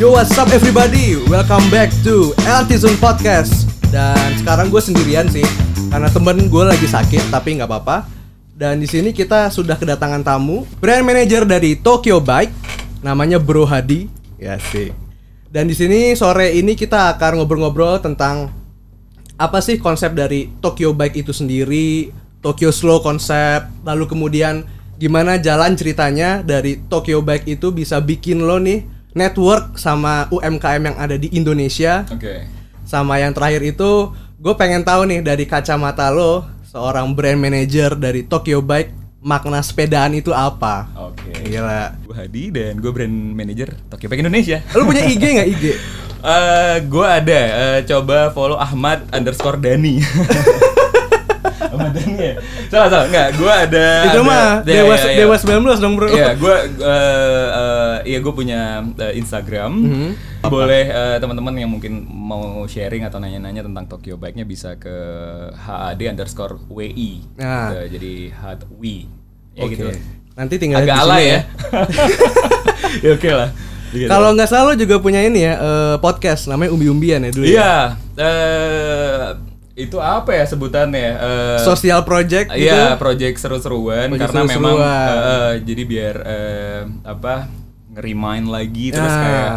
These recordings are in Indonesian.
Yo what's up everybody, welcome back to Zone Podcast. Dan sekarang gue sendirian sih Karena temen gue lagi sakit tapi nggak apa-apa. Dan di sini kita sudah kedatangan tamu Brand manager dari Tokyo Bike Namanya Bro Hadi. Ya sih. Dan di sini sore ini kita akan ngobrol-ngobrol tentang Apa sih konsep dari Tokyo Bike itu sendiri Tokyo Slow konsep Lalu kemudian gimana jalan ceritanya dari Tokyo Bike itu bisa bikin lo nih network sama UMKM yang ada di Indonesia Oke. sama yang terakhir itu gue pengen tahu nih dari kacamata lo seorang brand manager dari Tokyo Bike makna sepedaan itu apa Oke. gila Gue Hadi dan gue brand manager Tokyo Bike Indonesia. lo punya IG nggak IG Eh, gue ada. eh, coba follow Ahmad underscore Dani. Ahmad Dani ya? Salah salah nggak. Gue ada. itu ada- mah ya, dewa ya, ya. dewa 19 dong bro Iya, gue eh eh, iya gue punya eh, Instagram. Mhm. Boleh eh, teman-teman yang mungkin mau sharing atau nanya-nanya tentang Tokyo Bike-nya bisa ke HAD underscore WI. Nah. Eh, jadi HAD WI. Ya Oke. gitu. nanti tinggal Agak sini alay ya. ya oke lah. Gitu. kalau nggak salah lo juga punya ini ya eh, podcast namanya umbi-umbian ya dulu ya? Iya, eh itu apa ya sebutannya? Eh, social project gitu Iya, project seru-seruan karena memang seru-seruan. eh, eh, jadi biar eh, apa nge-remind lagi terus Ah. kayak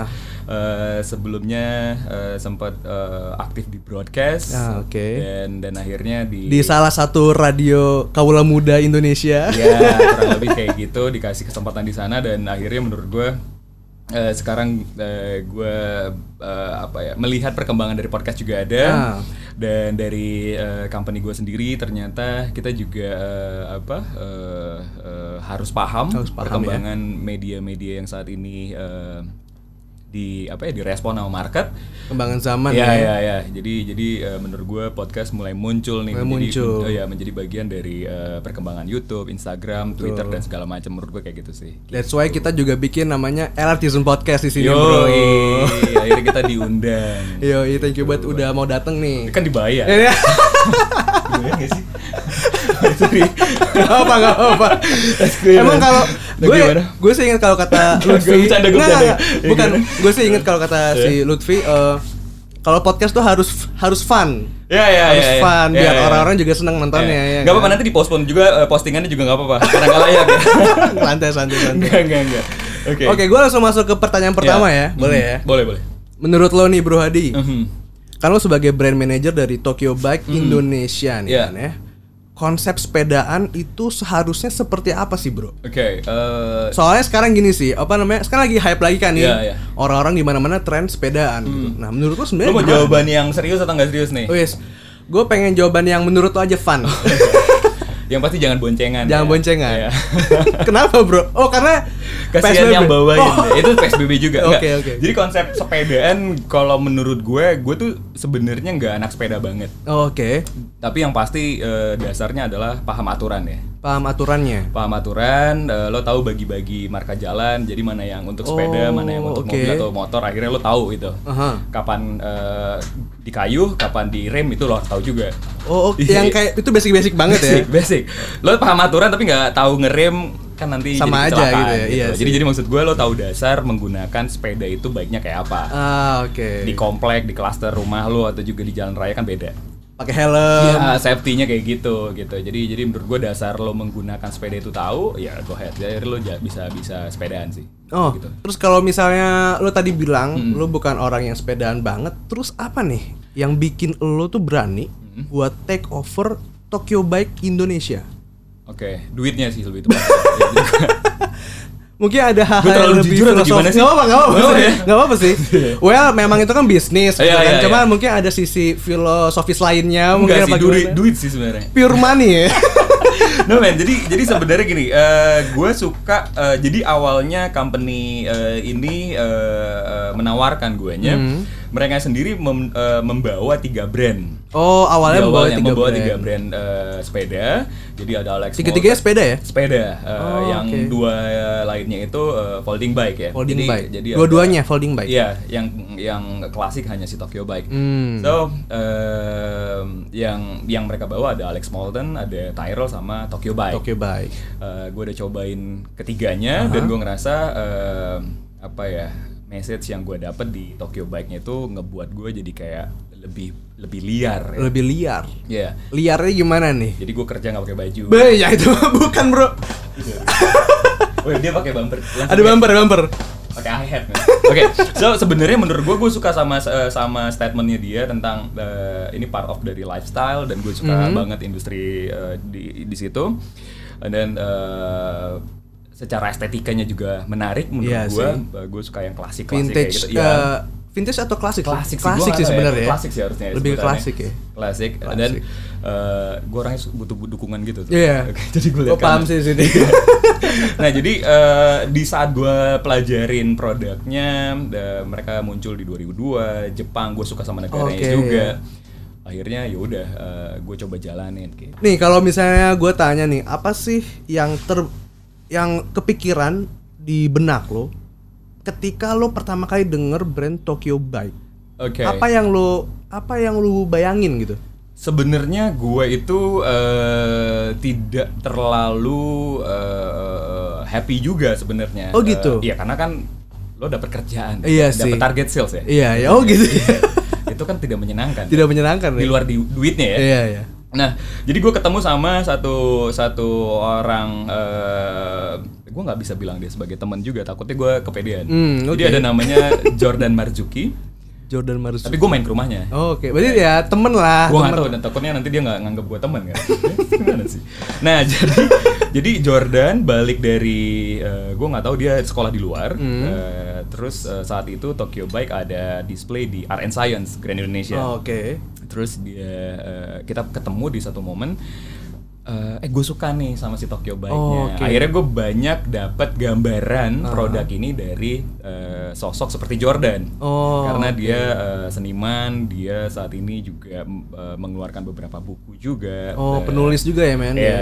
eh, sebelumnya eh, sempat eh, aktif di broadcast Ah, oke. dan dan akhirnya di di salah satu radio kaula muda Indonesia ya kurang lebih kayak gitu dikasih kesempatan di sana dan akhirnya menurut gue eh, sekarang eh, gue eh, apa ya melihat perkembangan dari podcast juga ada Ah. Dan dari eh, company gue sendiri ternyata kita juga eh, apa eh, eh, harus paham Harus paham, ya. perkembangan media-media yang saat ini eh, di apa ya direspon sama market kembangan zaman ya ya, ya ya jadi jadi eh, menurut gue podcast mulai muncul nih Mulai menjadi muncul. oh ya menjadi bagian dari eh, perkembangan YouTube, Instagram, Twitter dan segala macam menurut gue kayak gitu sih. That's why kita juga bikin namanya LRT Podcast di sini, Yo, bro. akhirnya kita diundang. Yo, thank you banget udah mau dateng nih. Kan dibayar. Iya. Dibayar nggak sih? Sorry. Gak apa, gak apa. Emang kalau gue gue sih ingat kalau kata Lutfi. Nggak, nggak, Bukan, gimana? gue sih ingat kalau kata si Lutfi eh, kalau podcast tuh harus harus fun. Ya ya harus fun biar orang-orang juga senang nontonnya Ya. Nggak apa-apa nanti dipospon juga eh, postingannya juga nggak apa-apa karena nggak layak ya. Santai santai santai. Enggak enggak enggak. Oke. Oke, gue langsung masuk ke pertanyaan pertama ya. Boleh Mhm. ya? Boleh boleh. Menurut lo nih Bro Hadi, Mhm. kan lo sebagai brand manager dari Tokyo Bike Indonesia nih Iya. kan ya. Konsep sepedaan itu seharusnya seperti apa sih, Bro? Oke, eh, Soalnya sekarang gini sih, apa namanya? Sekarang lagi hype lagi kan nih. Iya, iya. Orang-orang di mana-mana tren sepedaan gitu. Nah, menurut lo sebenarnya Lo mau jawaban yang serius atau nggak serius nih? Oh, yes. Gue pengen jawaban yang menurut lo aja fun. Yang pasti jangan boncengan. Jangan ya. boncengan. Iya. Kenapa, Bro? Oh, karena Kasihan PSBB. yang bawain. Oh. Itu PSBB juga. Oke, oke. Jadi konsep sepedaan kalau menurut gue, gue tuh sebenarnya nggak anak sepeda banget. Oh, Oke. Tapi yang pasti eh, dasarnya adalah paham aturan ya. Paham aturannya. Paham aturan, eh, lo tahu bagi-bagi marka jalan, jadi mana yang untuk sepeda, Oh, mana yang untuk oke. mobil atau motor, akhirnya lo tahu itu. Aha. Kapan eh, di kayu, kapan di rem itu lo tahu juga. Oh, oke. Iya. yang kayak itu basic-basic banget ya. basic, basic. Lo paham aturan tapi nggak tahu ngerem kan nanti Sama jadi aja gitu ya, iya Jadi sih. jadi maksud gue lo tahu dasar menggunakan sepeda itu baiknya kayak apa. Ah, oke. Di komplek, di klaster rumah lo atau juga di jalan raya kan beda. Pakai helm. Iya, safety-nya kayak gitu gitu. Jadi jadi menurut gue dasar lo menggunakan sepeda itu tahu, ya go ahead. Jadi lo bisa bisa sepedaan sih. Oh, gitu. terus kalau misalnya lo tadi bilang lo bukan orang yang sepedaan banget, terus apa nih yang bikin lo tuh berani buat take over Tokyo Bike Indonesia? Oke, duitnya sih lebih tepat. Mungkin ada hal-hal yang lebih jujur atau filosofis. gimana sih? Gak apa-apa, gak apa-apa, sih. ya? Gak apa-apa sih. well, memang itu kan bisnis, gitu Iya, kan. iya, Cuma iya. mungkin ada sisi filosofis lainnya, mungkin apa duit, duit sih sebenarnya. Pure money ya. no man, jadi jadi sebenarnya gini, gue suka eh, jadi awalnya company eh, ini eh, eh, menawarkan guenya, Hmm. mereka sendiri mem- eh, membawa tiga brand. Oh, awalnya Di membawa awalnya tiga membawa brand. tiga brand eh, sepeda. Jadi ada Alex Tiga-tiganya sepeda ya? sepeda eh, Oh, yang oke. dua lainnya itu eh, folding bike ya Folding jadi, bike. jadi Dua-duanya folding bike. iya yang yang klasik hanya si Tokyo bike Hmm. so em, yang yang mereka bawa ada Alex Moulton ada Tyrrell sama Tokyo bike Tokyo Bike. gue udah cobain ketiganya dan gue ngerasa em, apa ya message yang gue dapet di Tokyo Bike-nya itu ngebuat gue jadi kayak lebih lebih liar ya. Lebih liar. Iya. Liarnya gimana nih? Jadi gue kerja nggak pakai baju. Be, ya itu bukan bro. Oh dia pakai bumper. Langsung Ada kayak- bumper, bumper. pakai man. Oke, so sebenarnya menurut gue gue suka sama eh, sama statementnya dia tentang eh, ini part of dari lifestyle dan gue suka Mhm. banget industri eh, di di situ. Dan secara estetikanya juga menarik menurut Iya gue. gue suka yang klasik klasik kayak Vintage, gitu. Iya. eh, vintage atau klasik? klasik sih, klasik sih ya, sebenarnya. ya. klasik sih harusnya Lebih ke klasik ya. klasik, Klasik. dan gue orangnya butuh dukungan gitu tuh Iya. jadi gue Gue paham sih sini. nah jadi eh, di saat gue pelajarin produknya eh, mereka muncul di 2002 Jepang gue suka sama negaranya Oke. juga akhirnya ya udah gue coba jalanin gitu Nih kalau misalnya gue tanya nih, apa sih yang ter yang kepikiran di benak lo ketika lo pertama kali denger brand Tokyo Bike? oke Apa yang lo apa yang lo bayangin gitu? Sebenarnya gue itu eh, tidak terlalu eh, happy juga sebenarnya. Oh, gitu? Eh, iya karena kan lo dapat kerjaan, Iya dapat sih. target sales ya. Iya, ya oh gitu. itu kan tidak menyenangkan. Tidak menyenangkan di ya? luar di, duitnya ya. Iya, iya. Nah, jadi gue ketemu sama satu satu orang, eh gue nggak bisa bilang dia sebagai teman juga, takutnya gue kepedean. Hmm, Jadi oke. ada namanya Jordan Marzuki, Jordan Marzuki. tapi gue main ke rumahnya. Oh, Oke, berarti ya temen lah. gue nggak tahu dan takutnya nanti dia nggak nganggap gue teman kan Gimana sih nah jadi jadi Jordan balik dari gue nggak tahu dia sekolah di luar Hmm. Eh, terus eh, saat itu Tokyo Bike ada display di Art and Science Grand Indonesia Oh, Oke. terus dia eh, kita ketemu di satu momen eh, eh gue suka nih sama si Tokyo Bike-nya. Oh, oke. Akhirnya gue banyak dapat gambaran produk ini dari eh, sosok seperti Jordan. Oh, Karena oke. dia eh, seniman, dia saat ini juga eh, mengeluarkan beberapa buku juga. Oh, Eh, penulis juga ya, men? Ya,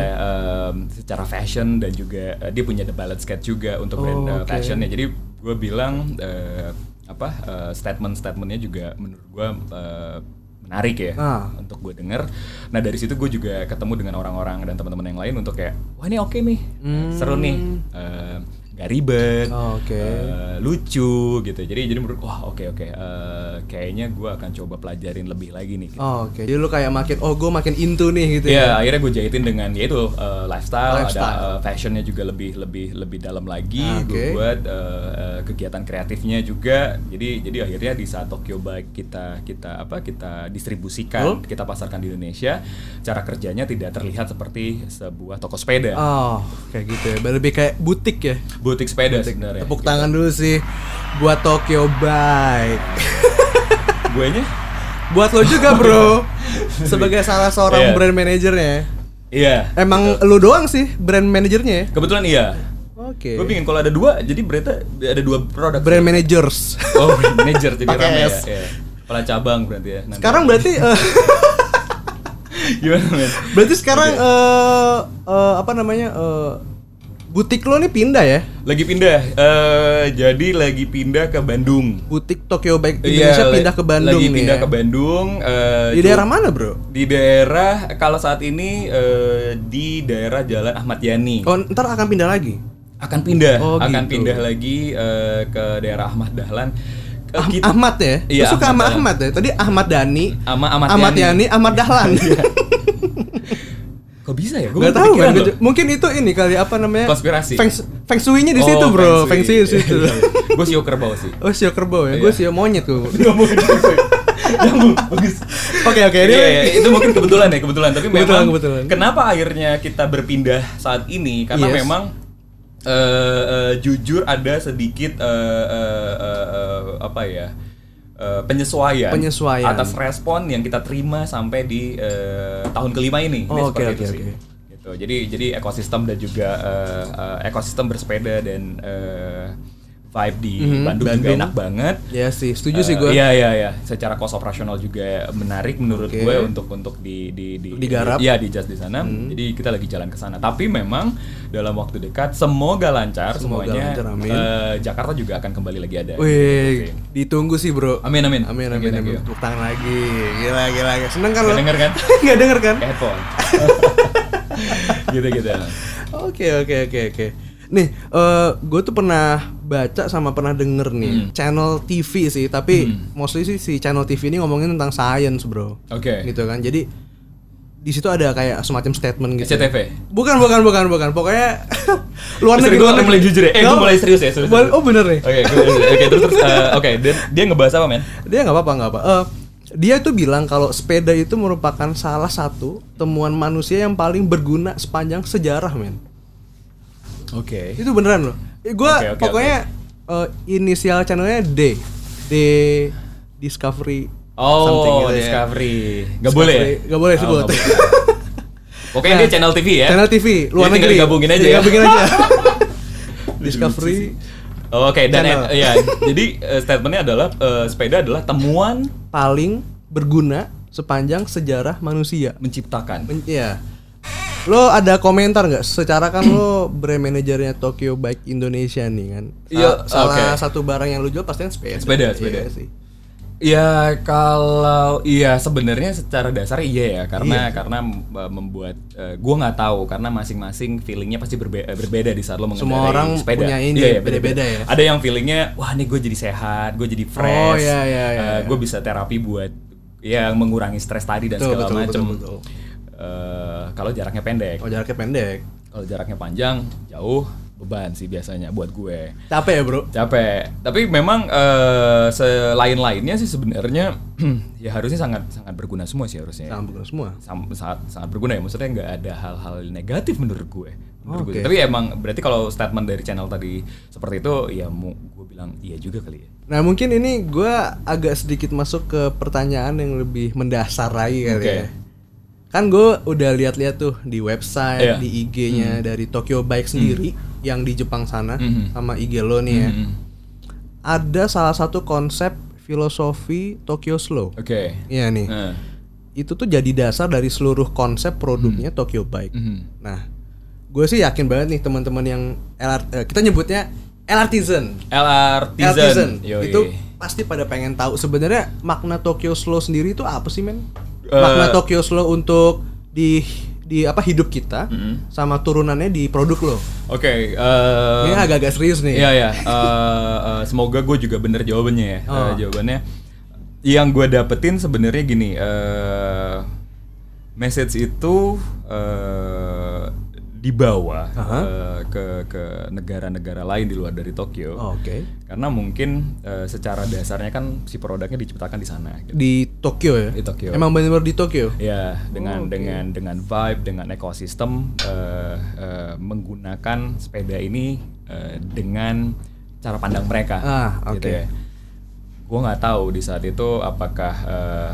em, secara fashion dan juga eh, dia punya The Ballet Sketch juga untuk Oh, brand eh, oke. fashionnya. Jadi gue bilang eh, apa eh, statement-statementnya juga menurut gue eh, menarik ya Ah. untuk gue denger. Nah dari situ gue juga ketemu dengan orang-orang dan teman-teman yang lain untuk kayak wah ini oke nih, Hmm. seru nih, Eh, gak ribet, Oh, oke. eh, lucu gitu. Jadi jadi menurut wah oke oke, Eh, kayaknya gue akan coba pelajarin lebih lagi nih. gitu. Oh, Oke, jadi lu kayak makin oh gue makin into nih gitu Ya, ya. akhirnya gue jahitin dengan yaitu uh, lifestyle, Lifestyle. ada uh, fashionnya juga lebih lebih lebih dalam lagi. Ah, Gue buat uh, uh, kegiatan kreatifnya juga. Jadi jadi akhirnya di saat Tokyo Bike kita kita apa kita distribusikan, kita pasarkan di Indonesia, cara kerjanya tidak terlihat seperti sebuah toko sepeda, Oh, kayak gitu ya. Lebih kayak butik ya. butik sepeda sebenarnya. Tepuk tangan dulu sih buat Tokyo Bike. Gue nya, buat lo juga, Bro. Sebagai salah seorang Iya. brand manajernya. iya. Emang lu doang sih brand manajernya ya? Kebetulan iya. Oke. Gue pingin kalau ada dua, jadi berarti ada dua produk. Brand managers. Oh, brand manager jadi rame ya. Iya. Kepala cabang berarti ya. nanti. Sekarang berarti eh, gimana men? berarti sekarang eh eh, apa namanya? eh, butik lo nih pindah ya? Lagi pindah, eh jadi lagi pindah ke Bandung. Butik Tokyo Bike Iya, Indonesia la- pindah ke Bandung Lagi nih pindah ya. ke Bandung. eh, Di daerah mana, Bro? Di daerah kalau saat ini eh, di daerah Jalan Ahmad Yani. Oh, ntar akan pindah lagi. Akan pindah, Oh, akan gitu. pindah lagi eh, ke daerah Ahmad Dahlan. Ah- kita- Ahmad ya? Iya, Lu suka Ahmad sama Dahlan. Ahmad ya? Tadi Ahmad Dhani, Sama Ahmad Ahmad Yani. Yani, Ahmad Dahlan. Kok bisa ya? Gue Gak tahu kan? Mungkin itu ini kali apa namanya? Konspirasi. Feng, feng shui-nya di situ, Bro. Feng shui di situ. Gue sio kerbau sih. Oh, sio kerbau ya. Iya. Gue sio monyet tuh. Nyambung, nyambung, bagus. Oke, oke. Ini Iya, iya, itu mungkin kebetulan ya, kebetulan. Tapi Kebetulan, memang kebetulan. kenapa akhirnya kita berpindah saat ini? Karena Yes. memang eh, eh, jujur ada sedikit eh, eh, eh, eh, apa ya? Eh, penyesuaian, Penyesuaian. atas respon yang kita terima sampai di eh, tahun kelima ini. Ini Oh, seperti oke, itu sih. oke. Gitu. Jadi jadi ekosistem dan juga eh, eh, ekosistem bersepeda dan eh, vibe di Mhm, Bandung, juga Bandung. enak banget. Ya sih, setuju sih Eh, gue. Iya iya iya. Secara cost operasional juga menarik menurut Oke. gue untuk untuk di di di Digarap. Hmm. Iya di just di sana. Jadi kita lagi jalan ke sana. Tapi memang dalam waktu dekat semoga lancar Semoga semuanya. lancar, amin. Eh, Jakarta juga akan kembali lagi ada. Wih, Gitu. ditunggu sih, Bro. Amin amin. Amin, amin, amin. Tepuk tangan lagi. Gila, gila, gila. Seneng kan lo? Nggak denger kan? Nggak denger kan? Headphone. gitu gitu. Oke, oke, oke, oke. Nih, eh gue tuh pernah baca sama pernah denger nih channel TV sih, tapi mostly sih si channel TV ini ngomongin tentang science, Bro. Oke. Gitu kan. Jadi di situ ada kayak semacam statement gitu. SCTV. Bukan, bukan, bukan, bukan. Pokoknya luar negeri. gua luar mulai jujur ya. Eh, gua mulai serius ya, serius, serius. Oh bener nih. Oke, oke terus terus eh, oke dia dia ngebahas apa men? Dia nggak apa-apa, nggak apa. Eh, dia itu bilang kalau sepeda itu merupakan salah satu temuan manusia yang paling berguna sepanjang sejarah, men. Oke. Itu beneran loh. Eh, gua Oke, oke, pokoknya eh, inisial channelnya D. D Discovery. something Oh, gitu ya. Discovery. Gak boleh. ya? Gak boleh Oh, sebut. nggak boleh. Pokoknya dia channel TV ya. Channel TV luar Jadi negeri. digabungin aja ya. Digabungin aja. Discovery. Oh, Oke, dan Channel. ya, jadi eh, statementnya adalah eh, sepeda adalah temuan paling berguna sepanjang sejarah manusia. menciptakan. Men- Iya. Lo ada komentar nggak? Secara kan lo brand manajernya Tokyo Bike Indonesia nih kan. Iya, Salah oke. satu barang yang lo jual pasti kan sepeda. Sepeda, Iya sepeda. sih. Ya kalau iya sebenarnya secara dasar iya ya karena Iya. karena uh, membuat uh, gua nggak tahu karena masing-masing feelingnya pasti berbe- uh, berbeda di saat lo mengendarai Semua orang sepeda. punya ini, Iya, iya, beda-beda ya. Ada yang feelingnya wah nih gue jadi sehat, gue jadi fresh, Oh, iya, iya, iya, iya. gue bisa terapi buat ya mengurangi stres tadi dan Betul, segala betul, macam. Betul. kalau jaraknya pendek, Oh jaraknya pendek. kalau jaraknya panjang jauh beban sih biasanya buat gue Capek ya bro? capek tapi memang eh, selain lainnya sih sebenarnya ya harusnya sangat sangat berguna semua sih harusnya ya. Sangat berguna semua. Sam- sangat sangat berguna ya maksudnya nggak ada hal-hal negatif menurut gue Menurut gue. Oke. tapi emang berarti kalau statement dari channel tadi seperti itu ya mau gue bilang iya juga kali ya Nah mungkin ini gue agak sedikit masuk ke pertanyaan yang lebih mendasar lagi kali Oke. ya. Kan gue udah lihat-lihat tuh di website, Iya. di IG-nya dari Tokyo Bike sendiri yang di Jepang sana Mhm. sama IG lo nih ya. Mhm. Ada salah satu konsep filosofi Tokyo Slow. oke Iya nih. Nah. Itu tuh jadi dasar dari seluruh konsep produknya Tokyo Bike. Mhm. Nah, gue sih yakin banget nih teman-teman yang LR, eh, kita nyebutnya LRTizen. LRTizen Yoi. itu pasti pada pengen tahu sebenarnya makna Tokyo Slow sendiri itu apa sih men? Eh, makna Tokyo Slow untuk di di apa hidup kita Mhm. sama turunannya di produk lo. oke eh, Ini agak-agak serius nih. Iya ya. Eh, eh, semoga gue juga bener jawabannya ya. Oh. jawabannya yang gue dapetin sebenarnya gini. eh message itu eh dibawa Aha. eh, ke ke negara-negara lain di luar dari Tokyo. Oh, Oke. Karena mungkin eh, secara dasarnya kan si produknya diciptakan di sana. gitu. Di Tokyo ya. Di Tokyo. Emang benar-benar di Tokyo. Ya, dengan Oh, oke. dengan dengan vibe, dengan ekosistem eh, eh, menggunakan sepeda ini eh, dengan cara pandang mereka. Ah, gitu oke. ya. Gue nggak tahu di saat itu apakah eh,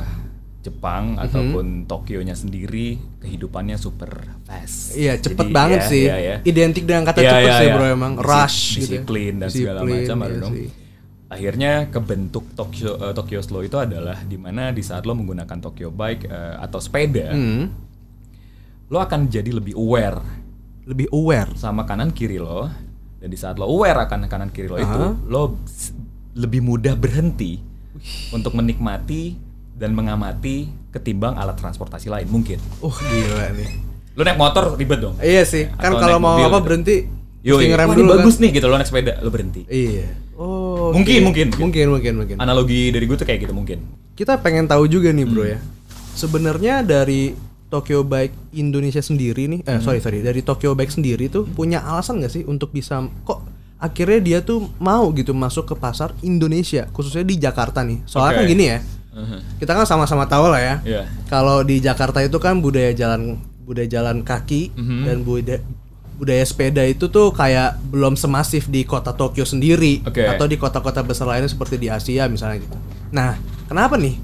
Jepang Mhm. ataupun Tokyo-nya sendiri kehidupannya super fast. Iya, cepet Jadi, banget ya, sih. ya, ya. Identik dengan kata Iya, cepet iya, sih iya. bro emang. Disi- Rush gitu. ya. disiplin dan segala macam iya know. sih. Akhirnya kebentuk Tokyo eh, Tokyo Slow itu adalah di mana di saat lo menggunakan Tokyo Bike eh, atau sepeda, Hmm, lo akan jadi lebih aware lebih aware. sama kanan kiri lo dan di saat lo aware akan kanan kiri lo itu Aha. lo s- lebih mudah berhenti untuk menikmati dan mengamati ketimbang alat transportasi lain mungkin Uh gila nih. lo naik motor ribet dong Iya sih. Kan Atau kalau mau apa gitu. berhenti Yo, ngerem wah, dulu bagus kan. nih gitu lo naik sepeda lo berhenti Iya. Oh. Mungkin, mungkin, mungkin. Mungkin mungkin mungkin. analogi dari gue tuh kayak gitu mungkin Kita pengen tahu juga nih Hmm. bro ya. Sebenarnya dari Tokyo Bike Indonesia sendiri nih, Hmm. eh sorry sorry dari Tokyo Bike sendiri tuh punya alasan nggak sih untuk bisa kok akhirnya dia tuh mau gitu masuk ke pasar Indonesia khususnya di Jakarta nih. Soalnya Oke. kan gini ya, Mhm. kita kan sama-sama tahu lah ya. Iya. Kalau di Jakarta itu kan budaya jalan budaya jalan kaki Mhm. dan budaya budaya sepeda itu tuh kayak belum semasif di kota Tokyo sendiri Oke. atau di kota-kota besar lainnya seperti di Asia misalnya gitu. Nah, kenapa nih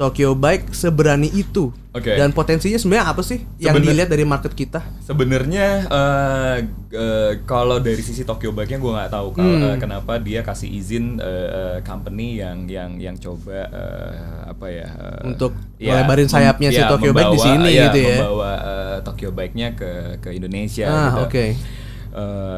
Tokyo Bike seberani itu? Oke. Dan potensinya sebenarnya apa sih yang dilihat dari market kita? Sebenarnya eh, eh, kalau dari sisi Tokyo Bike-nya gue nggak tahu kalau Hmm. eh, kenapa dia kasih izin eh, company yang yang yang coba eh, apa ya eh, Untuk ya, ngelebarin mem- sayapnya si ya, Tokyo Bike di membawa- sini ya, gitu ya. Membawa eh, Tokyo Bike-nya ke ke Indonesia. Ah, gitu. oke.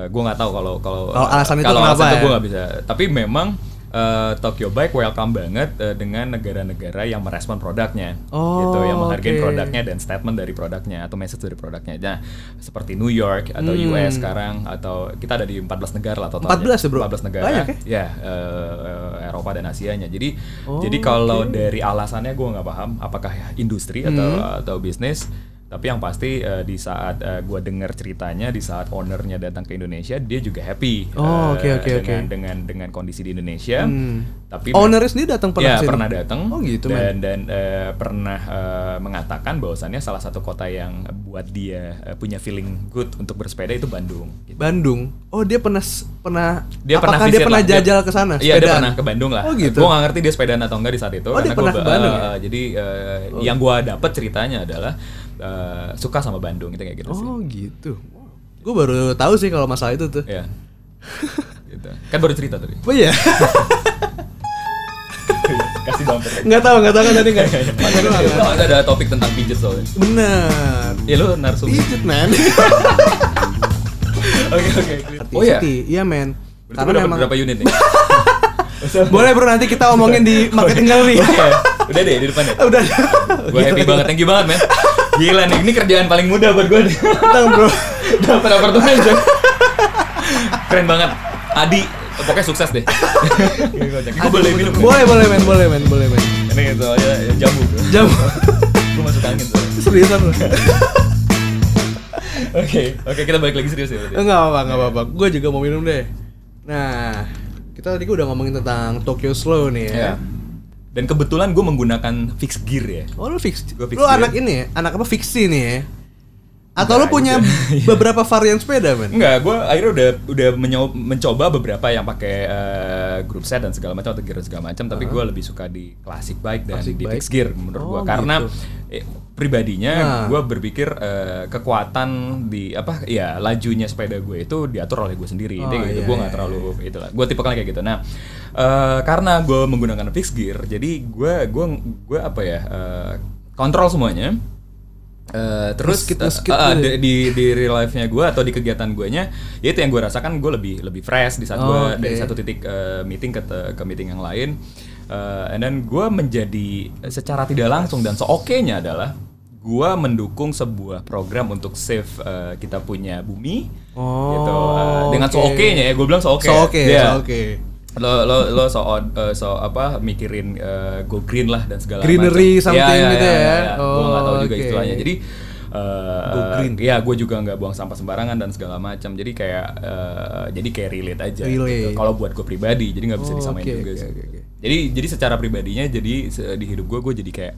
gue nggak tahu kalau kalau Kalau alasan itu kalau kenapa alasan itu ya? gue nggak bisa. Tapi memang eh, Tokyo Bike welcome banget eh, dengan negara-negara yang merespon produknya, Oh, gitu, yang menghargai oke. produknya dan statement dari produknya atau message dari produknya. Nah, seperti New York atau Hmm. US sekarang atau kita ada di 14 negara lah totalnya. 14 ya, bro? 14 negara. Banyak ya? Ya, eh, Eropa dan Asianya. Jadi Oh, jadi kalau oke. dari alasannya gue nggak paham apakah industri atau Hmm. atau bisnis. Tapi yang pasti eh, di saat gue dengar ceritanya, di saat ownernya datang ke Indonesia, dia juga happy Oh, eh, oke, oke, oke. dengan dengan kondisi di Indonesia. Hmm. Tapi Ownernya sendiri datang pernah ya ke sini? pernah datang Oh gitu, dan men. dan eh, pernah eh, mengatakan bahwasannya salah satu kota yang buat dia eh, punya feeling good untuk bersepeda itu Bandung. gitu. Bandung. Oh, dia pernah pernah Dia apakah pernah dia pernah lah. Jajal ke sana? Iya, dia pernah ke Bandung lah. Oh gitu. Gue gak ngerti dia sepedaan atau enggak di saat itu. Oh, dia pernah gua ke ba- Bandung eh, ya? eh, Jadi eh, yang gue dapet ceritanya adalah suka sama Bandung gitu kayak gitu sih. Oh gitu. Gue baru tahu sih kalau masalah itu tuh. Iya. gitu. Kan baru cerita tadi. Oh iya. Kasih bumper. Nggak tahu, nggak tahu kan tadi nggak. Panggil lu Itu nggak? ada topik tentang pijet soalnya. Bener. Ya lu narsum. Pijet man. Oke oke. Oh iya. Iya men. Karena memang berapa unit nih? boleh bro nanti kita omongin di marketing gallery. Udah deh di depan ya. Udah. Gue happy banget, thank you banget men Gila nih, ini kerjaan paling mudah buat gue nih Tentang bro. Dapat apartemen aja Keren banget Adi, pokoknya sukses deh Gue boleh minum? Boleh boleh men, boleh men, boleh men. Ini soalnya jamu bro Jam. Gue masuk angin tuh Seriusan lu? Oke, oke kita balik lagi serius ya berarti Enggak apa-apa, enggak apa-apa. Gue juga mau minum deh. Nah, kita tadi udah ngomongin tentang Tokyo Slow nih ya. Ya. Dan kebetulan gue menggunakan fixed gear ya Oh lu fix, Gua fix lu gear. anak ini ya, anak apa fiksi nih ya? Atau lu Enggak punya juga. beberapa varian sepeda men? Enggak, gue akhirnya udah udah mencoba beberapa yang pakai eh, group set dan segala macam atau gear segala macam, tapi gue lebih suka di classic bike dan Classic di bike. fixed gear menurut gue Oh, karena gitu. eh, pribadinya Nah. gue berpikir eh, kekuatan di apa ya lajunya sepeda gue itu diatur oleh gue sendiri, Oh, Jadi gitu. iya, gue iya, nggak terlalu itulah, gue tipe kayak gitu. Nah, eh, karena gue menggunakan fixed gear, jadi gue gue gue apa ya eh, kontrol semuanya. Eh, terus eh, meskit eh, gitu di, di di real life-nya gue atau di kegiatan gue-nya ya itu yang gue rasakan gue lebih lebih fresh di saat gue Oh, oke. dari satu titik eh, meeting ke te- ke meeting yang lain Eh, and then gue menjadi secara tidak langsung dan seoke-nya adalah gue mendukung sebuah program untuk save eh, kita punya bumi Oh, gitu Eh, dengan oke. seoke-nya ya gue bilang seoke So oke, Iya. so oke. Lo lo lo so eh, so apa mikirin eh, go green lah dan segala Greenery macam. something Iya, iya, gitu iya, ya. iya. Gua nggak tahu juga Oh, oke. istilahnya jadi eh, Go green. ya gue juga nggak buang sampah sembarangan dan segala macam jadi kayak eh, jadi kayak relate aja Relate. gitu. kalau buat gue pribadi jadi nggak bisa Oh, disamain oke, juga oke, sih oke, oke. jadi jadi secara pribadinya jadi di hidup gue gue jadi kayak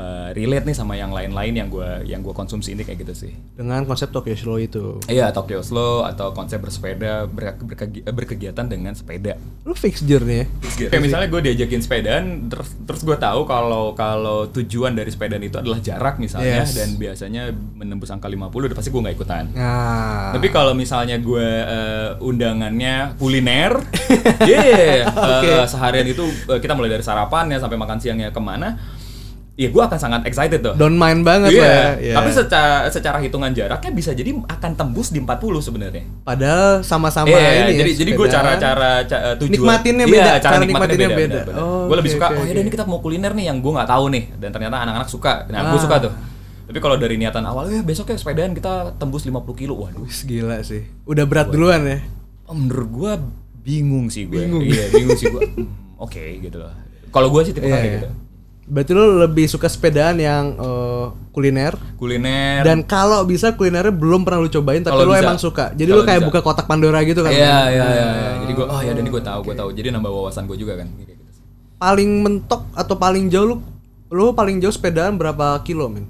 eh, relate nih sama yang lain-lain yang gue yang gue konsumsi ini kayak gitu sih Dengan konsep Tokyo Slow itu. Iya Tokyo Slow atau konsep bersepeda berke- berkegi- berkegiatan dengan sepeda Lu fix nih ya? Kayak misalnya gue diajakin sepedaan, terus terus gue tahu kalau kalau tujuan dari sepedaan itu adalah jarak misalnya Yes. dan biasanya menembus angka 50 udah pasti gue nggak ikutan. Nah. Tapi kalau misalnya gue eh, undangannya kuliner, yeah, eh, seharian itu eh, kita mulai dari sarapannya sampai makan siangnya ke mana, ya gue akan sangat excited tuh. don't mind banget Iya, lah ya. Iya. tapi secara secara hitungan jaraknya bisa jadi akan tembus di 40 sebenarnya. Padahal sama-sama Iya, ini ya, jadi jadi gue cara-cara ca- tujuan Nikmatinnya Iya, beda, cara, cara nikmatinnya nikmatinnya beda. beda. beda, Oh, gue lebih oke, suka, oke, oh ya oke. ini kita mau kuliner nih yang gue nggak tahu nih, dan ternyata anak-anak suka. Nah, gue Ah. suka tuh. Tapi kalau dari niatan awal, ya besoknya sepedaan kita tembus 50 kilo, waduh. Gila sih. Udah berat duluan ya. Oh, menurut gue bingung sih gue. Bingung. Iya, bingung sih gue. Hmm, Oke gitu loh. Kalau gue sih tipe Iya, kayak iya. gitu. Berarti lu lebih suka sepedaan yang eh, kuliner Kuliner. dan kalau bisa kulinernya belum pernah lu cobain tapi lu bisa. emang suka. Jadi lu kayak bisa. buka kotak Pandora gitu kan. Iya, iya, iya. iya. Jadi gue, oh ya, dan ini gue tahu, gue tahu. Jadi nambah wawasan gue juga kan. Gitu. Paling mentok atau paling jauh lu lu paling jauh sepedaan berapa kilo, men?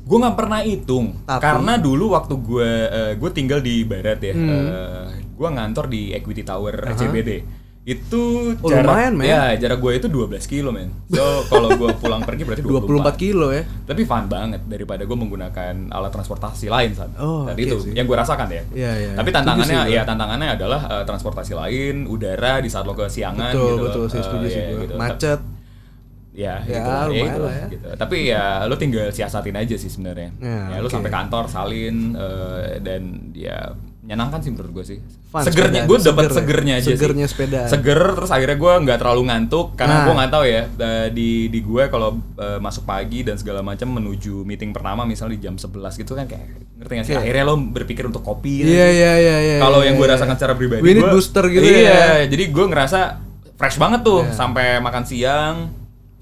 Gue nggak pernah hitung Tapi- karena dulu waktu gue gue tinggal di barat ya, Hmm. gue ngantor di Equity Tower CBD. Itu Oh, jarak lumayan, men. ya jarak gue itu 12 kilo men. So kalau gue pulang pergi berarti 24 24, kilo ya. Tapi fun banget daripada gue menggunakan alat transportasi lain saat, Oh, oke itu sih. yang gue rasakan ya. Iya, iya. Tapi tantangannya sih, ya tantangannya adalah eh, transportasi lain, udara di saat lo kesiangan Betul, gitu. betul sih setuju sih ya, gitu. Macet. Ya, Ya, gitu lah, lumayan gitu lah ya. gitu. Tapi ya lu tinggal siasatin aja sih sebenarnya. Ya, Ya, lu oke. sampai kantor salin eh, dan ya menyenangkan sih menurut gue sih. Fun segernya, gue dapat seger ya? segernya aja Segernya sih. sepedaan. Seger terus akhirnya gue nggak terlalu ngantuk karena Nah. gue nggak tahu ya eh, di di gue kalau eh, masuk pagi dan segala macam menuju meeting pertama misalnya di jam 11 gitu kan kayak ngerti nggak sih? Oke. Akhirnya lo berpikir untuk kopi. Iya iya iya iya. Kalau iya, yang gue iya. rasakan secara pribadi gua- booster gitu iya, ya. jadi gue ngerasa fresh banget tuh Iya. sampai makan siang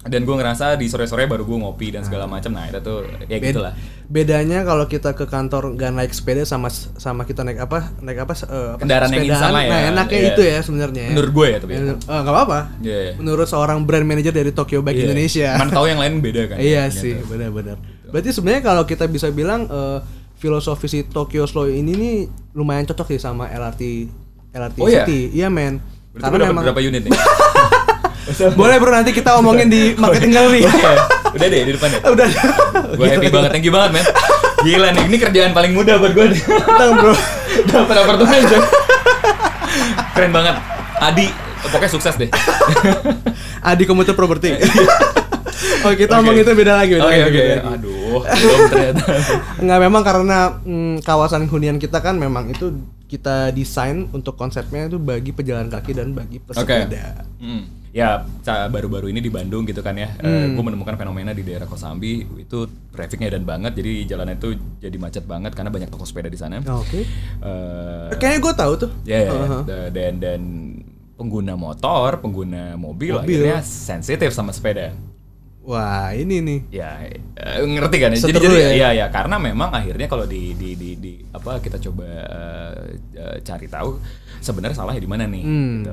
dan gue ngerasa di sore-sore baru gue ngopi dan segala macam nah itu tuh ya Bed- gitulah Bedanya kalau kita ke kantor nggak naik sepeda sama sama kita naik apa? Naik apa? eh, apa Kendaraan yang sepedaan. lah ya. Nah, enaknya Iya. itu ya sebenarnya. ya. menurut gue ya tapi ya. Eh, nggak apa-apa. Iya, iya. Menurut seorang brand manager dari Tokyo Bike Iya. Indonesia. mana tahu yang lain beda kan Iya Gitu. sih, benar-benar. Berarti sebenarnya kalau kita bisa bilang eh, filosofi si Tokyo Slow ini nih lumayan cocok sih sama LRT LRT Oh, iya? City. Iya, men. Berarti gue dapat berapa unit nih Boleh bro nanti kita omongin di marketing gallery. udah deh di depan ya Udah. gue happy banget thank you banget men gila nih ini kerjaan paling mudah buat gue nih Tenang, bro. dapat apartemen coy keren banget Adi pokoknya sukses deh Adi Komuter Property. oh, kita Oke. omongin itu beda lagi, oke oke beda lagi. aduh belum ternyata Enggak memang karena mm, kawasan hunian kita kan memang itu kita desain untuk konsepnya itu bagi pejalan kaki dan bagi pesepeda. Hmm. Ya, baru-baru ini di Bandung gitu kan ya, Hmm. gue menemukan fenomena di daerah Kosambi itu trafficnya dan banget, jadi jalanan itu jadi macet banget karena banyak toko sepeda di sana. Oke. Eh, Kayaknya gue tahu tuh. ya, ya, Uh-huh. da- dan dan pengguna motor, pengguna mobil, Mobil. akhirnya sensitif sama sepeda. Wah, ini nih. Ya, eh, ngerti kan? ya? Jadi Seteru jadi ya? ya ya karena memang akhirnya kalau di di di, di apa kita coba eh, eh, cari tahu sebenarnya salahnya di mana nih Hmm. gitu.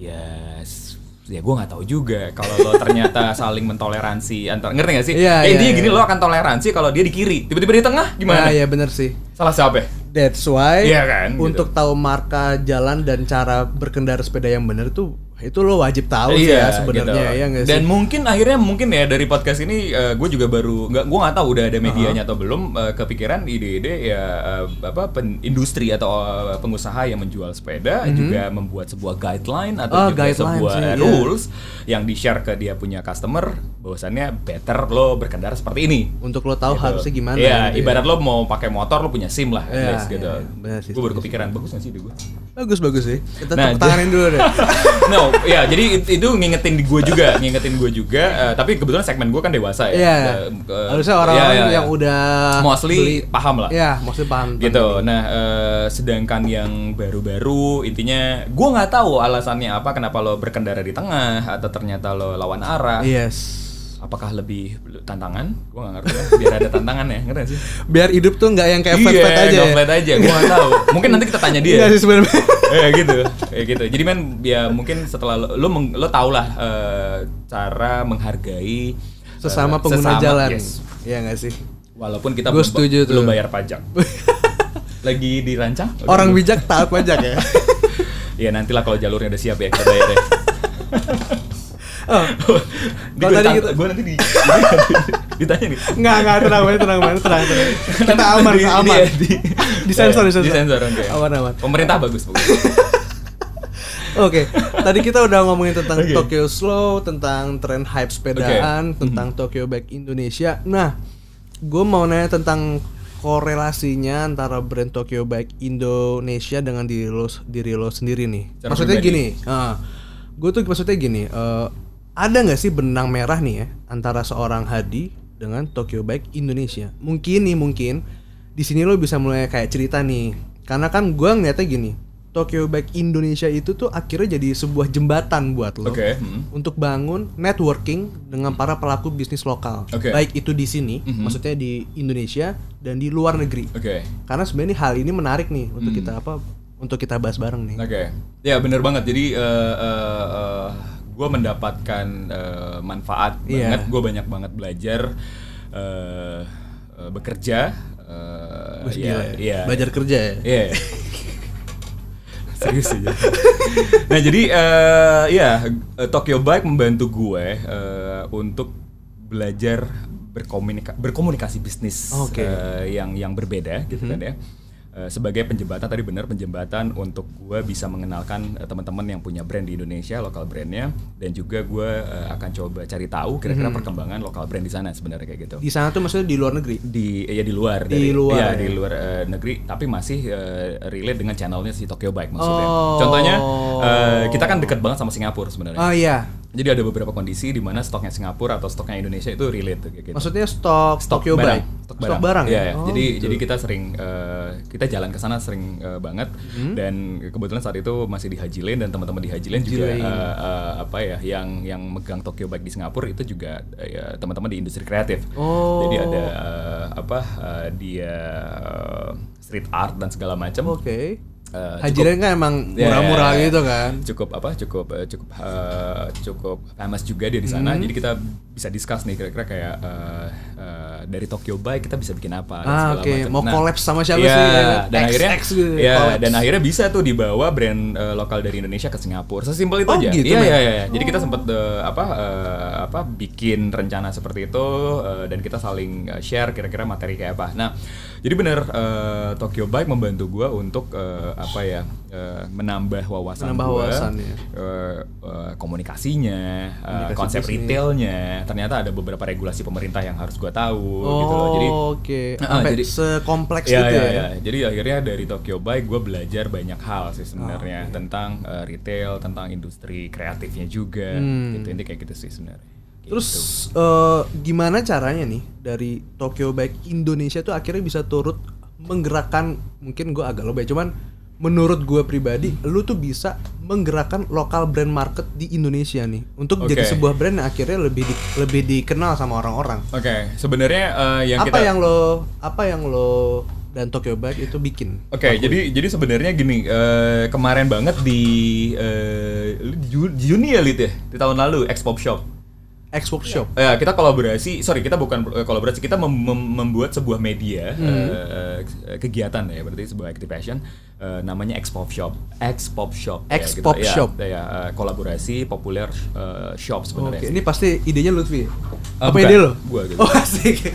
Ya s- ya gue nggak tahu juga kalau lo ternyata saling mentoleransi antar ngerti gak sih? Iya, Ya, iya, intinya gini iya. lo akan toleransi kalau dia di kiri tiba-tiba di tengah gimana? Ya bener sih. Salah siapa? ya? That's why Iya kan, gitu. untuk tahu marka jalan dan cara berkendara sepeda yang benar tuh itu lo wajib tahu sih ya sebenarnya gitu. ya nggak sih? Dan mungkin akhirnya mungkin ya dari podcast ini gue juga baru nggak gue nggak tahu udah ada medianya atau belum eh, kepikiran ide-ide ya eh, apa pen- industri atau eh, pengusaha yang menjual sepeda juga membuat sebuah guideline atau Oh, juga sebuah iya. rules yang di share ke dia punya customer bahwasannya better lo berkendara seperti ini. untuk lo tahu Gitu. harusnya gimana. Iya, gitu ya. ibarat lo mau pakai motor lo punya SIM lah, Iya, least gitu. iya, sih, gue baru kepikiran bagus gak sih ide gue? Bagus bagus sih. Kita Nah, tanganin dulu deh. no, ya jadi it- itu ngingetin di gue juga, ngingetin gue juga. eh, tapi kebetulan segmen gue kan dewasa ya. Iya. Eh, eh, Harusnya orang-orang iya, iya, yang iya. udah mostly beli- paham lah. Ya, mostly paham. Gitu. Nah, eh, sedangkan yang baru-baru intinya gue nggak tahu alasannya apa kenapa lo berkendara di tengah atau ternyata lo lawan arah. Yes. Apakah lebih tantangan? Gue nggak ngerti ya. Biar ada tantangan ya, ngerti sih? Biar hidup tuh nggak yang kayak flat flat aja. nggak ya? flat aja. Gue nggak tahu. Mungkin nanti kita tanya dia. Nggak sih sebenarnya. ya gitu kayak gitu jadi men ya mungkin setelah lo lo, meng- lo tau lah eh, cara menghargai eh, Sesama pengguna sesama, jalan. yes. Iya nggak sih? walaupun kita Gua belum- setuju belum bayar pajak lagi dirancang Udah Orang bijak taat pajak ya. ya nantilah kalau jalurnya udah siap ya kita bayar ya Oh, Kalau gue tadi kita- gue nanti di, ditanya nih Enggak, enggak, tenang banget, tenang banget, tenang, tenang. Kita aman, Di- aman. ya, di, Di sensor, di di sensor. sensor oke. Aman, aman. pemerintah bagus pokoknya Oke, tadi kita udah ngomongin tentang Oke. Tokyo Slow, tentang tren hype sepedaan, Mhm. tentang Tokyo Bike Indonesia. Nah, gue mau nanya tentang korelasinya antara brand Tokyo Bike Indonesia dengan diri lo, diri lo sendiri nih. Maksudnya pribadi. gini, gue tuh maksudnya gini, eh, ada nggak sih benang merah nih ya antara seorang Hadi dengan Tokyo Bike Indonesia? Mungkin nih, mungkin di sini lo bisa mulai kayak cerita nih, karena kan gue ngeliatnya gini. Tokyo Bike Indonesia itu tuh akhirnya jadi sebuah jembatan buat lo oke hmm. untuk bangun networking dengan para pelaku bisnis lokal, Oke. baik itu di sini, Mhm. maksudnya di Indonesia dan di luar negeri. oke Karena sebenarnya hal ini menarik nih untuk Hmm. kita apa? Untuk kita bahas bareng nih. Oke, ya bener banget. Jadi gue mendapatkan eh, manfaat Iya. banget. Gue banyak banget belajar eh, bekerja. eh, Wih, ya, gila ya. iya. Belajar kerja ya. Iya. Serius aja. nah jadi eh ya Tokyo Bike membantu gue eh, untuk belajar berkomunika berkomunikasi bisnis Oke. eh, yang yang berbeda gitu kan ya. Eh, sebagai penjembatan tadi benar penjembatan untuk gue bisa mengenalkan eh, teman-teman yang punya brand di Indonesia lokal brandnya dan juga gue eh, akan coba cari tahu kira-kira perkembangan lokal brand di sana sebenarnya kayak gitu Di sana tuh maksudnya di luar negeri. di ya di luar Di dari- luar, ya, ya. di luar eh, negeri tapi masih eh, relate dengan channelnya si Tokyo Bike maksudnya Oh. contohnya eh, kita kan dekat banget sama Singapura sebenarnya Oh iya. Jadi ada beberapa kondisi di mana stoknya Singapura atau stoknya Indonesia itu relate gitu Maksudnya stok, Tokyo barang, stok Stok barang, barang Iya, ya? iya. Oh, jadi gitu. jadi kita sering eh, kita jalan ke sana sering eh, banget Hmm? dan kebetulan saat itu masih di Haji Lane dan teman-teman di Haji Lane juga Lane. eh, eh, apa ya yang yang megang Tokyo Bike di Singapura itu juga ya, teman-teman di industri kreatif. Oh. Jadi ada eh, apa eh, dia eh, street art dan segala macam. Oke. Eh, Haji cukup- Lane kan emang Ya, murah-murah ya, ya. gitu kan. cukup apa cukup eh, cukup eh, cukup famous juga dia di Hmm. sana jadi kita bisa discuss nih kira-kira kayak eh, eh, dari Tokyo Bike kita bisa bikin apa Ah, oke. macam. Mau collab sama siapa iya, sih, ya? dan X, akhirnya X gitu, ya collabs. dan akhirnya bisa tuh dibawa brand eh, lokal dari Indonesia ke Singapura sesimpel itu Oh, aja gitu, iya men? iya iya jadi kita sempat eh, apa eh, apa bikin rencana seperti itu eh, dan kita saling eh, share kira-kira materi kayak apa nah jadi benar eh, Tokyo Bike membantu gua untuk eh, apa ya eh, menambah wawasan Menambah gua, wawasan, ya. eh, eh, komunikasinya, Komunikasi konsep bisnis. retailnya. Ternyata ada beberapa regulasi pemerintah yang harus gua tahu Oh, gitu loh. Jadi oke. Ah, Sampai jadi- sekompleks ya, gitu ya, ya. ya. Jadi akhirnya dari Tokyo Bike gue belajar banyak hal sih sebenarnya Ah, oke. tentang eh, retail, tentang industri kreatifnya juga. Hmm. Gitu ini kayak gitu sih sebenarnya. Gitu. Terus eh, gimana caranya nih dari Tokyo Bike Indonesia tuh akhirnya bisa turut menggerakkan mungkin gue agak lebih cuman menurut gue pribadi lu tuh bisa menggerakkan lokal brand market di Indonesia nih untuk jadi Oke. sebuah brand yang akhirnya lebih di- lebih dikenal sama orang-orang. Oke, sebenarnya eh, yang apa kita yang lo apa yang lo dan Tokyo Bike itu bikin? Oke, jadi jadi sebenarnya gini, eh, kemarin banget di Ju- Juni ya Lid ya, di tahun lalu X Pop Shop. X Workshop. Ya, kita kolaborasi, sorry kita bukan eh, kolaborasi, kita mem- mem- membuat sebuah media eh, kegiatan ya, berarti sebuah activation eh, namanya X Pop Shop. X Pop Shop. ya, X gitu. Pop Ya, Shop. Ya, eh, kolaborasi populer eh, shop sebenarnya. Oke, ini pasti idenya Lutfi. Ah, Apa bukan. ide lo? Gua gitu. Oh, asik.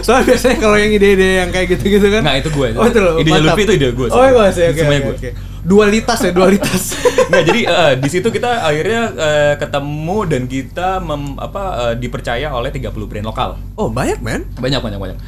Soalnya biasanya kalau yang ide-ide yang kayak gitu-gitu kan. Nah, itu gue. Oh, itu lo. Mantap. Lutfi itu ide gue Oh, sih. Oke, Semuanya oke, gue. oke. Dualitas ya, dualitas. Nggak, jadi eh, di situ kita akhirnya eh, ketemu dan kita mem- apa eh, dipercaya oleh 30 brand lokal. oh, banyak, men. Banyak banyak banyak.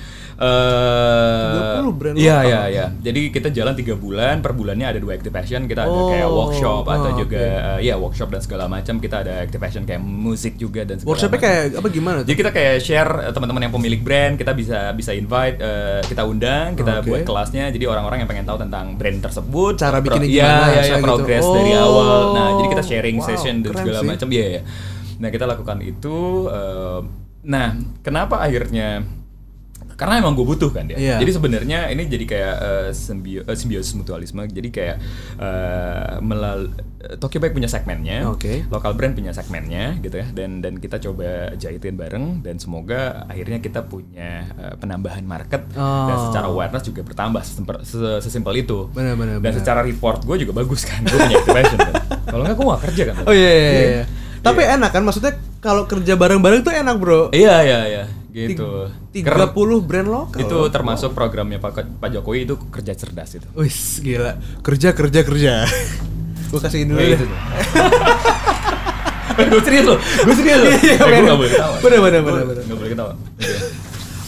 Eh 30 brand Iya iya iya. Jadi kita jalan tiga bulan, per bulannya ada dua activation. Kita ada Oh, kayak workshop atau oh, juga eh, ya workshop dan segala macam. Kita ada activation kayak musik juga dan segala Workshopnya kayak apa gimana tuh? Jadi kita kayak share eh, teman-teman yang pemilik brand, kita bisa bisa invite, eh, kita undang, kita Oke. buat kelasnya. Jadi orang-orang yang pengen tahu tentang brand tersebut, Cara bikinnya gimana, iya, iya, saya gitu. progres Oh, dari awal. Nah, jadi kita sharing wow, session dan segala macam. Iya, iya. Nah, kita lakukan itu. eh, nah, kenapa akhirnya? Karena emang gue butuh kan dia. Iya. Jadi sebenarnya ini jadi kayak eh, simbio- eh, simbiosis mutualisme. Jadi kayak eh, melal Tokyo Bike punya segmennya, Oke. lokal brand punya segmennya gitu ya. Dan dan kita coba jahitin bareng dan semoga akhirnya kita punya eh, penambahan market dan Oh. secara awareness juga bertambah sesimpel, se- sesimpel itu. Benar, benar, Dan benar. secara report gue juga bagus kan. Gue punya activation kan. Kalau nggak gue nggak kerja kan. Oh iya iya iya. Iya. Tapi enak kan maksudnya kalau kerja bareng-bareng tuh enak, Bro. Iya iya iya gitu. Tiga puluh brand lokal. itu loh. termasuk programnya Pak Pak Jokowi itu kerja cerdas itu. Wis, gila. Kerja kerja kerja. Gua kasihin dulu Oh, ya. tuh. gue serius loh, gue serius loh. Iya, Eh, gue bener. Bener, bener, bener, bener. Nggak boleh ketawa.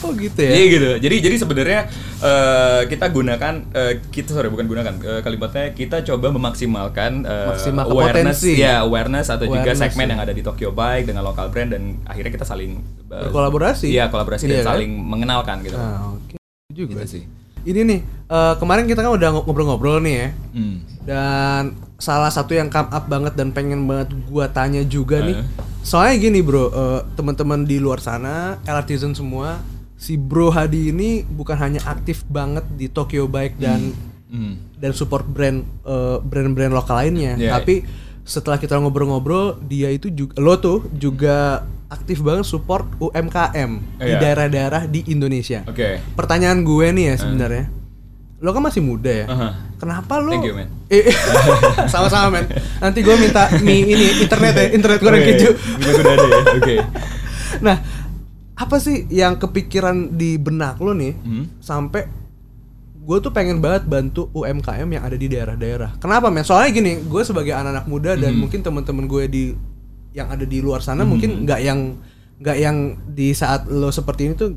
Oh gitu ya. Iya gitu. Jadi jadi sebenarnya eh, kita gunakan eh, kita sorry bukan gunakan eh, kalimatnya kita coba memaksimalkan eh, Maksimal awareness potensi. ya awareness atau juga Awareness, segmen ya. yang ada di Tokyo Bike dengan lokal brand dan akhirnya kita saling eh, Berkolaborasi. Iya kolaborasi dan Iya, kan? saling mengenalkan gitu. Ah, oke. Juga Gitu sih. Ini nih, eh, kemarin kita kan udah ngobrol-ngobrol nih ya. Hmm. Dan salah satu yang come up banget dan pengen banget gua tanya juga nih. Eh. Soalnya gini, Bro, eh, teman-teman di luar sana, LRTizen semua, si Bro Hadi ini bukan hanya aktif banget di Tokyo Bike dan Hmm. dan support brand eh, brand-brand lokal lainnya. Iya, Tapi setelah kita ngobrol-ngobrol, dia itu juga lo tuh juga aktif banget support UMKM di Iya. daerah-daerah di Indonesia. Oke. Pertanyaan gue nih ya sebenarnya. Lo kan masih muda ya. Aha. Kenapa lo? Thank you, man. Eh, sama-sama men. Nanti gue minta mie ini internet ya, internet goreng Oke, keju. Ada ya. Oke. Nah, apa sih yang kepikiran di benak lo nih Hmm. sampai gue tuh pengen banget bantu UMKM yang ada di daerah-daerah. Kenapa men? Soalnya gini, gue sebagai anak-anak muda dan mungkin teman-teman gue di yang ada di luar sana mungkin nggak yang nggak yang di saat lo seperti ini tuh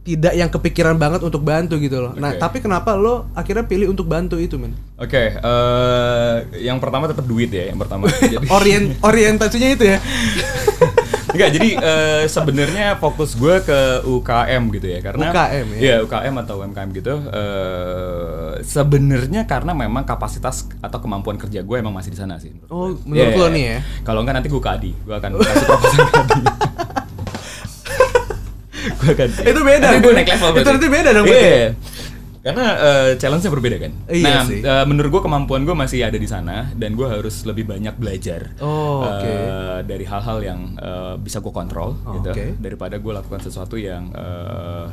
tidak yang kepikiran banget untuk bantu gitu loh. Nah, Oke. tapi kenapa lo akhirnya pilih untuk bantu itu men? Oke, eh, yang pertama tetap duit ya, yang pertama. Jadi Orient orientasinya itu ya. Enggak, jadi eh, sebenarnya fokus gue ke UKM gitu ya, karena UKM ya? Iya, UKM atau UMKM gitu. eh, sebenarnya karena memang kapasitas atau kemampuan kerja gue emang masih di sana sih. menurut Oh, gue. menurut Iya, lo iya. nih ya? Kalau enggak nanti gue ke Adi, gue akan kasih proposal ke Adi. gue akan. Itu beda. Nanti gue naik level. Itu nanti beda dong berarti. Iya. Karena eh, challenge-nya berbeda kan. Iya nah, sih. eh, menurut gue kemampuan gue masih ada di sana dan gue harus lebih banyak belajar. Oh, Eh, oke. dari hal-hal yang eh, bisa gue kontrol Oh, gitu oke. daripada gue lakukan sesuatu yang eh,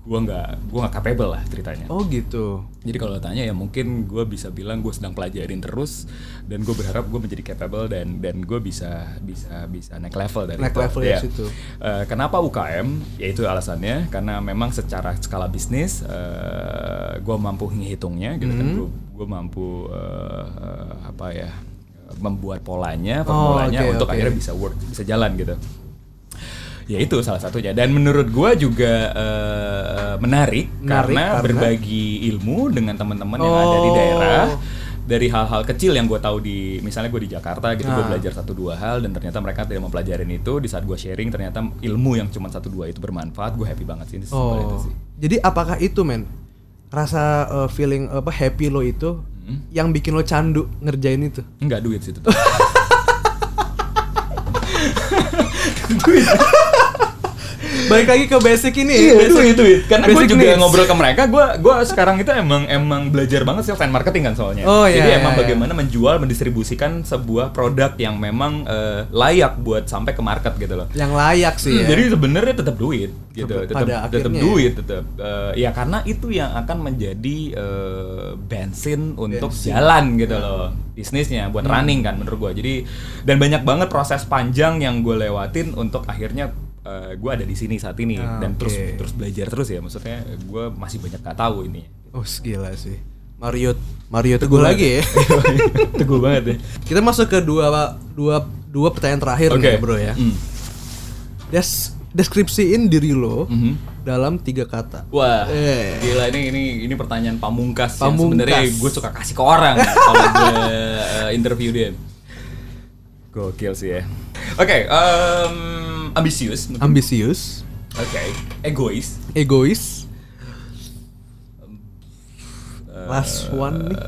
gue nggak gue nggak capable lah ceritanya. Oh gitu. Jadi kalau tanya ya mungkin gue bisa bilang gue sedang pelajarin terus dan gue berharap gue menjadi capable dan dan gue bisa bisa bisa naik level dari Naik itu. level ya situ. Eh, kenapa UKM? Ya itu alasannya karena memang secara skala bisnis gue mampu ngitungnya gitu kan Hmm. gue mampu eh, eh, apa ya membuat polanya Oh, formulanya oke, untuk oke. akhirnya bisa work bisa jalan gitu ya itu salah satunya dan menurut gua juga eh, menarik, Menarik karena, karena? berbagi ilmu dengan teman-teman yang ada di Oh. daerah dari hal-hal kecil yang gue tahu di misalnya gue di Jakarta gitu gue Ah. belajar satu dua hal dan ternyata mereka tidak mempelajarin itu di saat gue sharing ternyata ilmu yang cuma satu dua itu bermanfaat gue happy banget sih sesimpel itu Oh. sih Jadi apakah itu men? Rasa uh, feeling apa happy lo itu Hmm. yang bikin lo candu ngerjain itu? Enggak duit sih itu Balik lagi ke basic ini ya. Iya, basic, duit, duit. Karena gue juga needs. ngobrol ke mereka, gue gue sekarang itu emang emang belajar banget sih fan marketing kan soalnya. Oh, iya, Jadi iya, emang iya. bagaimana menjual, mendistribusikan sebuah produk yang memang eh, layak buat sampai ke market gitu loh. Yang layak sih Hmm, ya. Jadi sebenarnya tetap duit gitu, tetap tetap ya. duit, tetap Eh, ya karena itu yang akan menjadi eh, bensin untuk Bensin. jalan gitu loh bisnisnya buat Hmm. running kan menurut gua. Jadi dan banyak banget proses panjang yang gue lewatin untuk akhirnya eh, gua ada di sini saat ini Ah, dan terus oke. terus belajar terus ya maksudnya gue masih banyak gak tahu ini. Oh gila sih. Mario Mario teguh lagi ya. Teguh banget ya. Kita masuk ke dua dua dua pertanyaan terakhir Oke. nih bro ya. Hmm. Des deskripsiin diri lo Mhm. dalam tiga kata. Wah, Eh. gila ini ini ini pertanyaan pamungkas, yang Pamungkas. sebenarnya gue suka kasih ke orang kalau gue eh, interview dia. Gokil sih ya. Oke, em, ambisius. mungkin. Ambisius, Oke, egois. egois. Eh, Last one nih.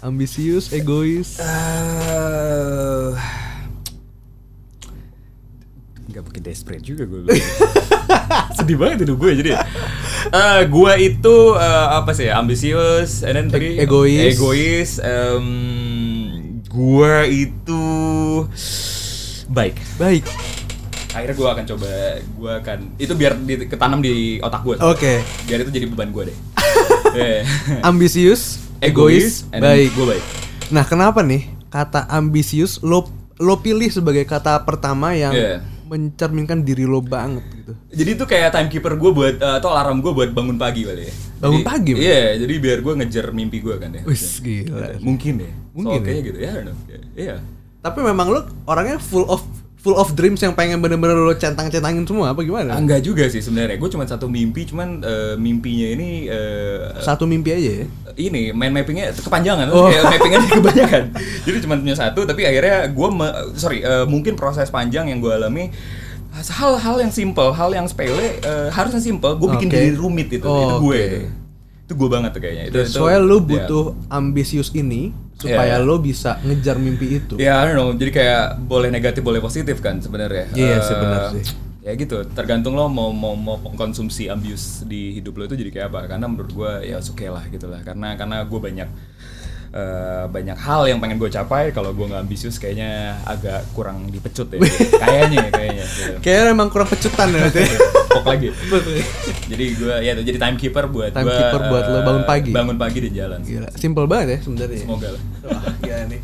Ambisius, egois. eh, nggak bikin desperate juga gue. Sedih banget hidup gue jadi. Eh gue itu eh, apa sih? Ambisius, and then tadi E- egois. Egois. em, gue itu baik. Baik. Akhirnya gue akan coba, gue akan itu biar di- ketanam di otak gue. Oke. Biar itu jadi beban gue deh. Eh, Ambisius, egois, and then baik. Gue baik. Nah, kenapa nih kata ambisius lo lo pilih sebagai kata pertama yang Iya. mencerminkan diri lo banget gitu. Jadi itu kayak timekeeper gue buat eh, atau alarm gue buat bangun pagi kali ya. Bangun Jadi- pagi? Iya, jadi biar gue ngejar mimpi gue kan ya. Gila. Mungkin deh. Mungkin so, ya? kayaknya gitu ya. I don't know. Tapi memang lo orangnya full of full of dreams yang pengen bener-bener lo centang-centangin semua apa gimana? Ah, Enggak juga sih sebenarnya. Gue cuma satu mimpi, cuman eh, mimpinya ini eh, Satu mimpi aja ya. ini main mappingnya kepanjangan, Oh. kayak mappingnya kebanyakan. Jadi cuma punya satu, tapi akhirnya gue sorry eh, mungkin proses panjang yang gue alami hal-hal yang simple, hal yang sepele eh, harusnya simple, gue bikin Oke. jadi rumit itu, Oh, itu gue oke. itu. Gue banget tuh kayaknya. Itu, Soalnya lo ya. butuh ambisius ini supaya Iya. lo bisa ngejar mimpi itu. Ya, I don't know. Jadi kayak boleh negatif, boleh positif kan sebenarnya. Iya Eh, sih, benar sih. Ya gitu. Tergantung lo mau mau mau konsumsi abuse di hidup lo itu jadi kayak apa. Karena menurut gue ya oke lah gitu lah. Karena karena gue banyak eh, banyak hal yang pengen gue capai. Kalau gue nggak ambisius kayaknya agak kurang dipecut ya. kayaknya, kayaknya. Gitu. Kayaknya emang kurang pecutan ya. Pok lagi. jadi gue ya jadi timekeeper buat gua, Timekeeper buat lo eh, bangun pagi. Bangun pagi di jalan. Gila, simple banget ya sebenarnya. Semoga lah. Wah, gila nih.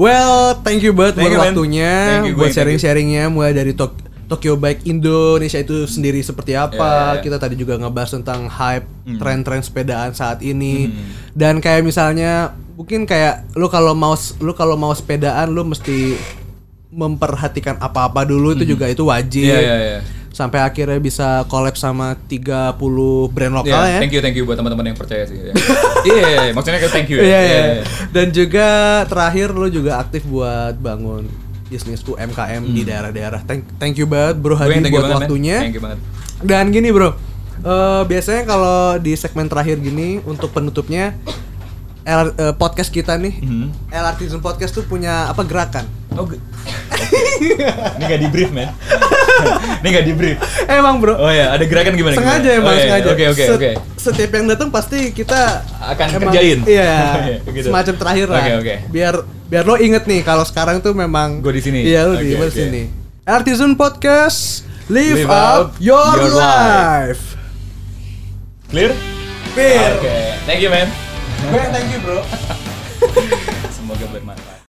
Well, thank you banget Thank buat you, waktunya, Thank you, buat sharing-sharingnya mulai dari Tok Tokyo Bike Indonesia itu sendiri seperti apa. Ya, ya, ya. Kita tadi juga ngebahas tentang hype Hmm. tren-tren sepedaan saat ini. Dan kayak misalnya mungkin kayak lu kalau mau lu kalau mau sepedaan lu mesti memperhatikan apa-apa dulu itu juga itu wajib. Iya, iya, iya. Sampai akhirnya bisa collab sama 30 brand lokal Ya, ya. thank you thank you buat teman-teman yang percaya sih. ya. Iya, iya, iya. maksudnya kayak thank you. ya. Iya, Iya, iya. iya. Dan juga terakhir lu juga aktif buat bangun bisnis UMKM di daerah-daerah. Thank, thank you banget Bro Hadi Hmm. buat banget, man. waktunya. Thank you banget. Dan gini Bro, eh, biasanya kalau di segmen terakhir gini untuk penutupnya L- eh, podcast kita nih, Mhm. Zone Podcast tuh punya apa gerakan? Oh, ge- Ini gak di brief, man. Ini gak di brief. Emang Bro, Oh ya, ada gerakan gimana? sengaja gimana? emang oh, iya, sengaja. Oke, oke, oke. Setiap yang datang pasti kita Akan kerjain. Iya, Gitu. semacam terakhir lah. Oke, oke. Biar biar lo inget nih kalau sekarang tuh memang Gua di sini. Iya, lo gua di oke. sini. Artisan Podcast, live, Live up, up your, your life. Clear? Clear. Oke. Thank you, man. Gue thank you, Bro. Semoga bermanfaat.